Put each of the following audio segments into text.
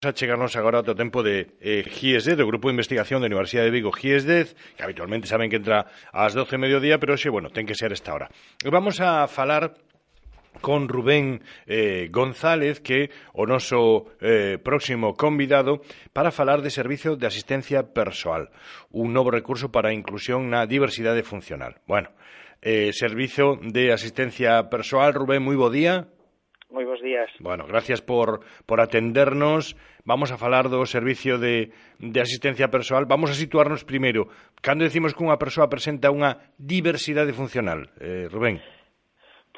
a chegarnos agora ao tempo de eh, GIESDED, do Grupo de Investigación da Universidade de Vigo GIESDED, que habitualmente saben que entra ás 12 mediodía, pero xe, bueno, ten que ser esta hora. Vamos a falar con Rubén eh, González, que o noso eh, próximo convidado, para falar de Servicio de Asistencia Persoal, un novo recurso para a inclusión na diversidade funcional. Bueno, eh, Servicio de Asistencia Persoal, Rubén, moi bo día moi bons días. Bueno, gracias por, por atendernos. Vamos a falar do servicio de, de asistencia persoal. Vamos a situarnos primeiro. Cando decimos que unha persoa presenta unha diversidade funcional, eh, Rubén?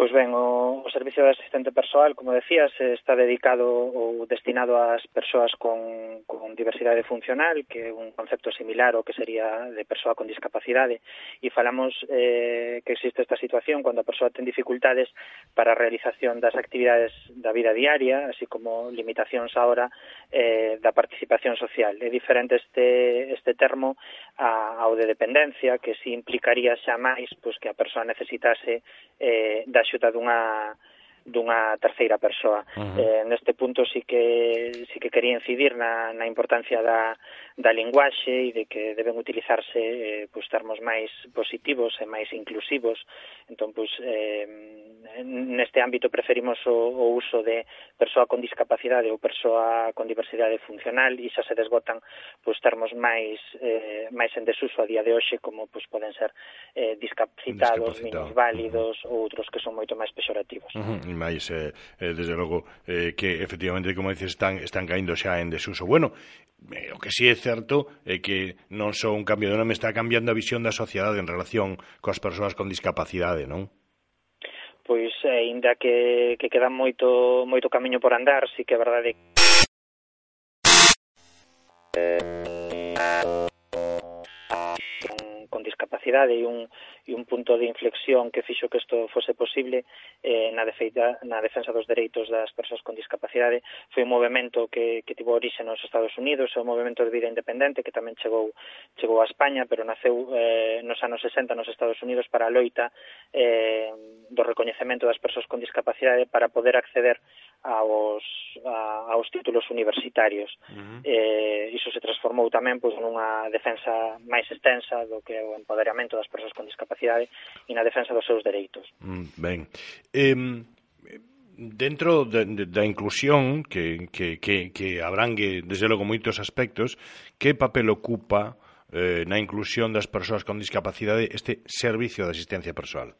Pois ben, o, o Servicio de Asistente Persoal, como decías, está dedicado ou destinado ás persoas con, con diversidade funcional, que é un concepto similar ao que sería de persoa con discapacidade, e falamos eh, que existe esta situación cando a persoa ten dificultades para a realización das actividades da vida diaria, así como limitacións ahora eh, da participación social. É diferente este, este termo a, ao de dependencia, que si implicaría xa máis pois, que a persoa necesitase eh, da ciudad una, dunha terceira persoa. Uh -huh. eh, neste punto sí que sí que quería incidir na, na importancia da, da linguaxe e de que deben utilizarse eh, pois, termos máis positivos e máis inclusivos. Entón, pois, eh, neste ámbito preferimos o, o uso de persoa con discapacidade ou persoa con diversidade funcional e xa se desbotan pois, termos máis eh, máis en desuso a día de hoxe como pois, poden ser eh, discapacitados, discapacitado. uh -huh. ou outros que son moito máis pexorativos. Uh -huh mais eh, eh, desde logo eh, que efectivamente como dices están están caindo xa en desuso. Bueno, eh, o que si sí é certo é que non só un cambio de nome está cambiando a visión da sociedade en relación coas persoas con discapacidade, non? Pois eh, aínda que que queda moito moito camiño por andar, si sí que é verdade. Eh con discapacidade e un, e un punto de inflexión que fixo que isto fose posible eh, na, defeita, na defensa dos dereitos das persoas con discapacidade foi un movimento que, que tivo orixe nos Estados Unidos, é un movimento de vida independente que tamén chegou chegou a España, pero naceu eh, nos anos 60 nos Estados Unidos para a loita eh, do recoñecemento das persoas con discapacidade para poder acceder aos, a, aos títulos universitarios. Uh -huh. eh, iso se transformou tamén pois, nunha defensa máis extensa do que o empoderamento das persoas con discapacidade e na defensa dos seus dereitos. Mm, ben. Eh, dentro de, de, da inclusión que, que, que, que abrangue desde logo moitos aspectos que papel ocupa eh, na inclusión das persoas con discapacidade este servicio de asistencia persoal?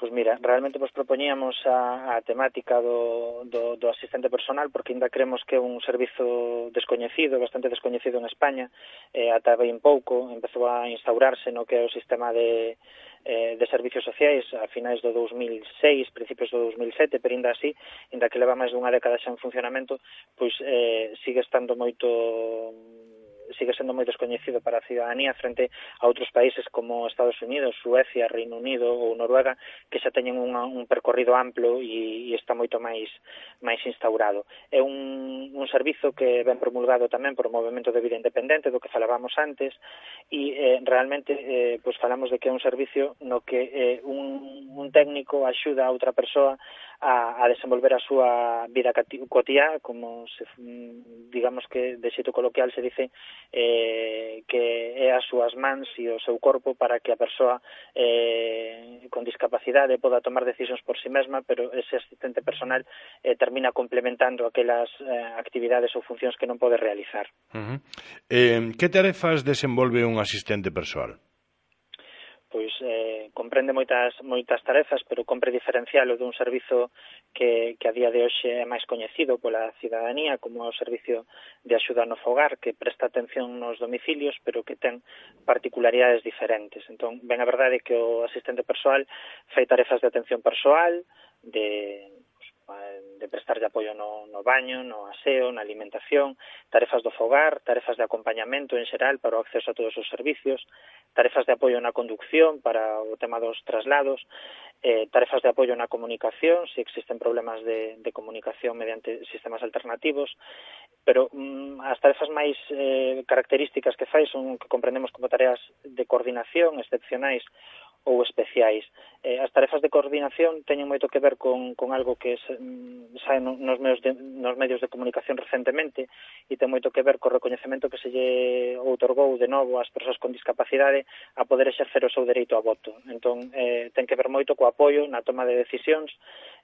Pois mira, realmente vos propoñíamos a, a temática do, do, do asistente personal porque ainda creemos que é un servizo descoñecido, bastante descoñecido en España, eh, ata ben pouco empezou a instaurarse no que é o sistema de, eh, de servicios sociais a finais do 2006, principios do 2007, pero ainda así, ainda que leva máis dunha década xa en funcionamento, pois eh, sigue estando moito sigue sendo moi descoñecido para a ciudadanía frente a outros países como Estados Unidos, Suecia, Reino Unido ou Noruega, que xa teñen un, un percorrido amplo e, e está moito máis máis instaurado. É un, un servizo que ben promulgado tamén por o Movimento de Vida Independente, do que falábamos antes, e eh, realmente eh, pois falamos de que é un servicio no que eh, un, un técnico axuda a outra persoa a, a desenvolver a súa vida cotía, como se, mm, digamos que de xeito coloquial se dice eh, que é as súas mans e o seu corpo para que a persoa eh, con discapacidade poda tomar decisións por si sí mesma, pero ese asistente personal eh, termina complementando aquelas eh, actividades ou funcións que non pode realizar. Uh -huh. eh, que tarefas desenvolve un asistente persoal? pois eh, comprende moitas moitas tarefas, pero compre diferencialo dun servizo que, que a día de hoxe é máis coñecido pola cidadanía como o servicio de axuda no fogar que presta atención nos domicilios, pero que ten particularidades diferentes. Entón, ben a verdade que o asistente persoal fai tarefas de atención persoal, de pues, de prestarlle apoio no, no baño, no aseo, na alimentación, tarefas do fogar, tarefas de acompañamento en xeral para o acceso a todos os servicios, tarefas de apoio na conducción para o tema dos traslados, eh, tarefas de apoio na comunicación, se si existen problemas de, de comunicación mediante sistemas alternativos, pero mm, as tarefas máis eh, características que fai son que comprendemos como tareas de coordinación excepcionais ou especiais. Eh, as tarefas de coordinación teñen moito que ver con, con algo que se, mm, sae nos, medios de, nos medios de comunicación recentemente e ten moito que ver co recoñecemento que se lle outorgou de novo ás persoas con discapacidade a poder exercer o seu dereito a voto. Entón, eh, ten que ver moito co apoio na toma de decisións,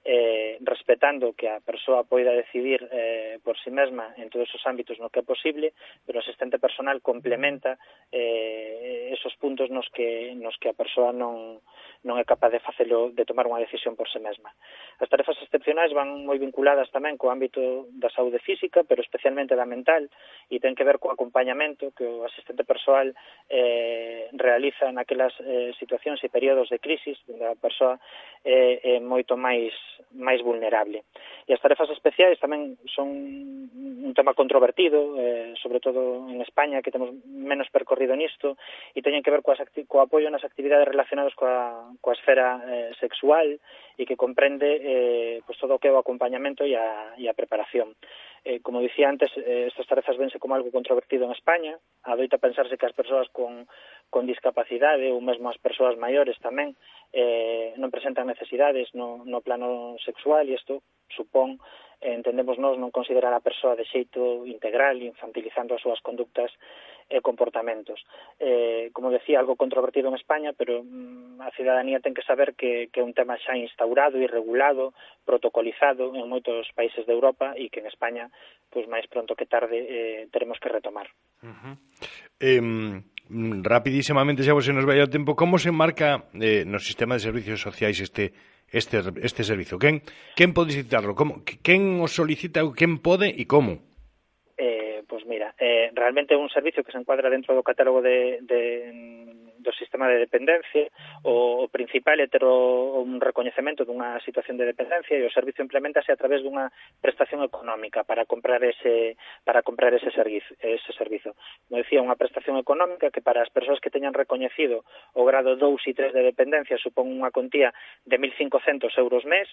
eh, respetando que a persoa poida decidir eh, por si sí mesma en todos os ámbitos no que é posible, pero o asistente personal complementa eh, esos puntos nos que, nos que a persoa non, non é capaz de facelo de tomar unha decisión por se mesma. As tarefas excepcionais van moi vinculadas tamén co ámbito da saúde física, pero especialmente da mental, e ten que ver co acompañamento que o asistente persoal eh, realiza naquelas eh, situacións e períodos de crisis, onde a persoa é, é moito máis, máis vulnerable. E as tarefas especiais tamén son un tema controvertido, eh, sobre todo en España, que temos menos percorrido nisto, e teñen que ver coas co apoio nas actividades relacionadas coa, coa esfera eh, sexual e que comprende eh, pues, todo o que é o acompañamento e a, e a preparación. Eh, como dicía antes, eh, estas tarefas vense como algo controvertido en España, adoita pensarse que as persoas con, con discapacidade ou mesmo as persoas maiores tamén eh, non presentan necesidades no, no plano sexual e isto supón eh, entendemos nós non considerar a persoa de xeito integral infantilizando as súas conductas e comportamentos. Eh, como decía, algo controvertido en España, pero mm, a cidadanía ten que saber que, que é un tema xa instaurado e regulado, protocolizado en moitos países de Europa e que en España, pois máis pronto que tarde, eh, teremos que retomar. Uh -huh. eh, rapidísimamente, xa vos se nos vai o tempo, como se marca eh, no sistema de servicios sociais este este, este servizo? Quen, quen pode solicitarlo? Como, quen o solicita, quen pode e como? eh, realmente un servicio que se encuadra dentro do catálogo de, de do sistema de dependencia, o principal é ter o, un recoñecemento dunha situación de dependencia e o servicio implementase a través dunha prestación económica para comprar ese para comprar ese servizo, ese servizo. Como decía, unha prestación económica que para as persoas que teñan recoñecido o grado 2 e 3 de dependencia supón unha contía de 1.500 euros mes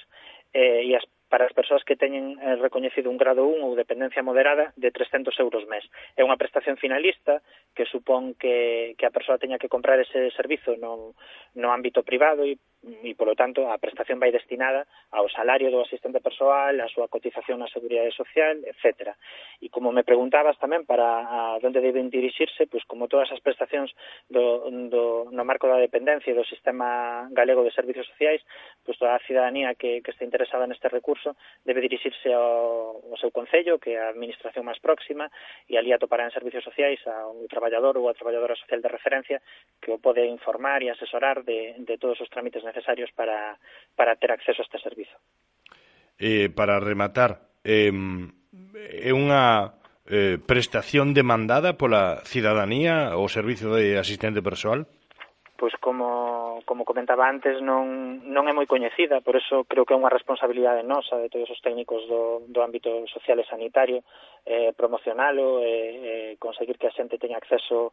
eh, e as para as persoas que teñen eh, recoñecido un grado 1 ou dependencia moderada de 300 euros mes. É unha prestación finalista que supón que, que a persoa teña que comprar ese servizo no, no ámbito privado e e, polo tanto, a prestación vai destinada ao salario do asistente persoal, a súa cotización na Seguridade Social, etc. E como me preguntabas tamén para a onde deben dirixirse, pois como todas as prestacións do, do, no marco da dependencia e do Sistema Galego de Servicios Sociais, pois toda a cidadanía que, que este interesada neste recurso caso, debe dirixirse ao, ao seu concello, que é a administración máis próxima, e ali atopará en servicios sociais a un traballador ou a traballadora social de referencia que o pode informar e asesorar de, de todos os trámites necesarios para, para ter acceso a este servizo. Eh, para rematar, eh, é unha eh, prestación demandada pola cidadanía o servicio de asistente persoal? Pois como como comentaba antes, non, non é moi coñecida, por eso creo que é unha responsabilidade nosa de todos os técnicos do, do ámbito social e sanitario eh, promocionalo, eh, eh, conseguir que a xente teña acceso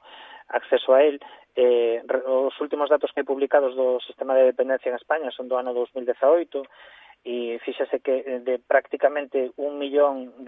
acceso a él. Eh, os últimos datos que hai publicados do sistema de dependencia en España son do ano 2018, e fíxase que eh, de prácticamente 1.200.000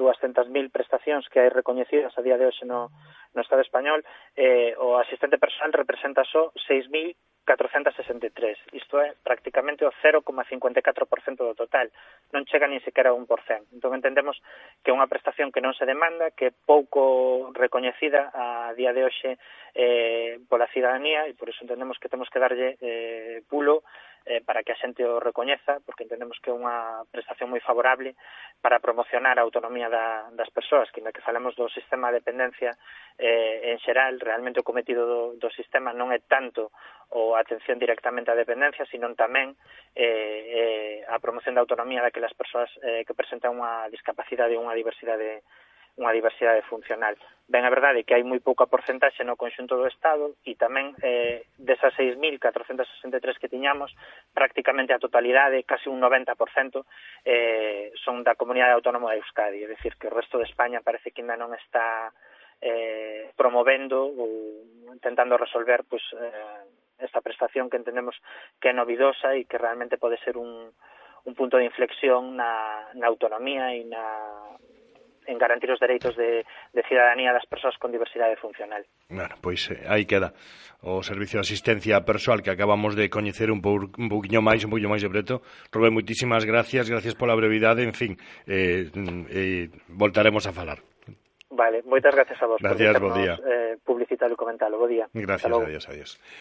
prestacións que hai recoñecidas a día de hoxe no, no Estado español, eh, o asistente personal representa só 6.463. isto é prácticamente o 0,54% do total, non chega nin sequera a 1%. Entón entendemos que é unha prestación que non se demanda, que é pouco recoñecida a día de hoxe eh, pola cidadanía e por iso entendemos que temos que darlle eh, pulo eh, para que a xente o recoñeza, porque entendemos que é unha prestación moi favorable para promocionar a autonomía da, das persoas, que que falamos do sistema de dependencia eh, en xeral, realmente o cometido do, do sistema non é tanto o atención directamente á dependencia, sino tamén eh, eh, a promoción da autonomía daquelas persoas eh, que presentan unha discapacidade ou unha diversidade unha diversidade funcional. Ben, a verdade é que hai moi pouca porcentaxe no conxunto do Estado e tamén eh, desas 6.463 que tiñamos, prácticamente a totalidade, casi un 90%, eh, son da Comunidade Autónoma de Euskadi, é dicir, que o resto de España parece que ainda non está eh, promovendo ou intentando resolver pues, eh, esta prestación que entendemos que é novidosa e que realmente pode ser un, un punto de inflexión na, na autonomía e na en garantir os dereitos de, de cidadanía das persoas con diversidade funcional. Bueno, pois eh, aí queda o servicio de asistencia persoal que acabamos de coñecer un, pou, un pouquiño máis, un pouquiño máis de preto. Rubén, moitísimas gracias, gracias pola brevidade, en fin, eh, eh, voltaremos a falar. Vale, moitas gracias a vos. Gracias, bo día. Eh, publicitar e comentar, bo día. Gracias, adiós, adiós.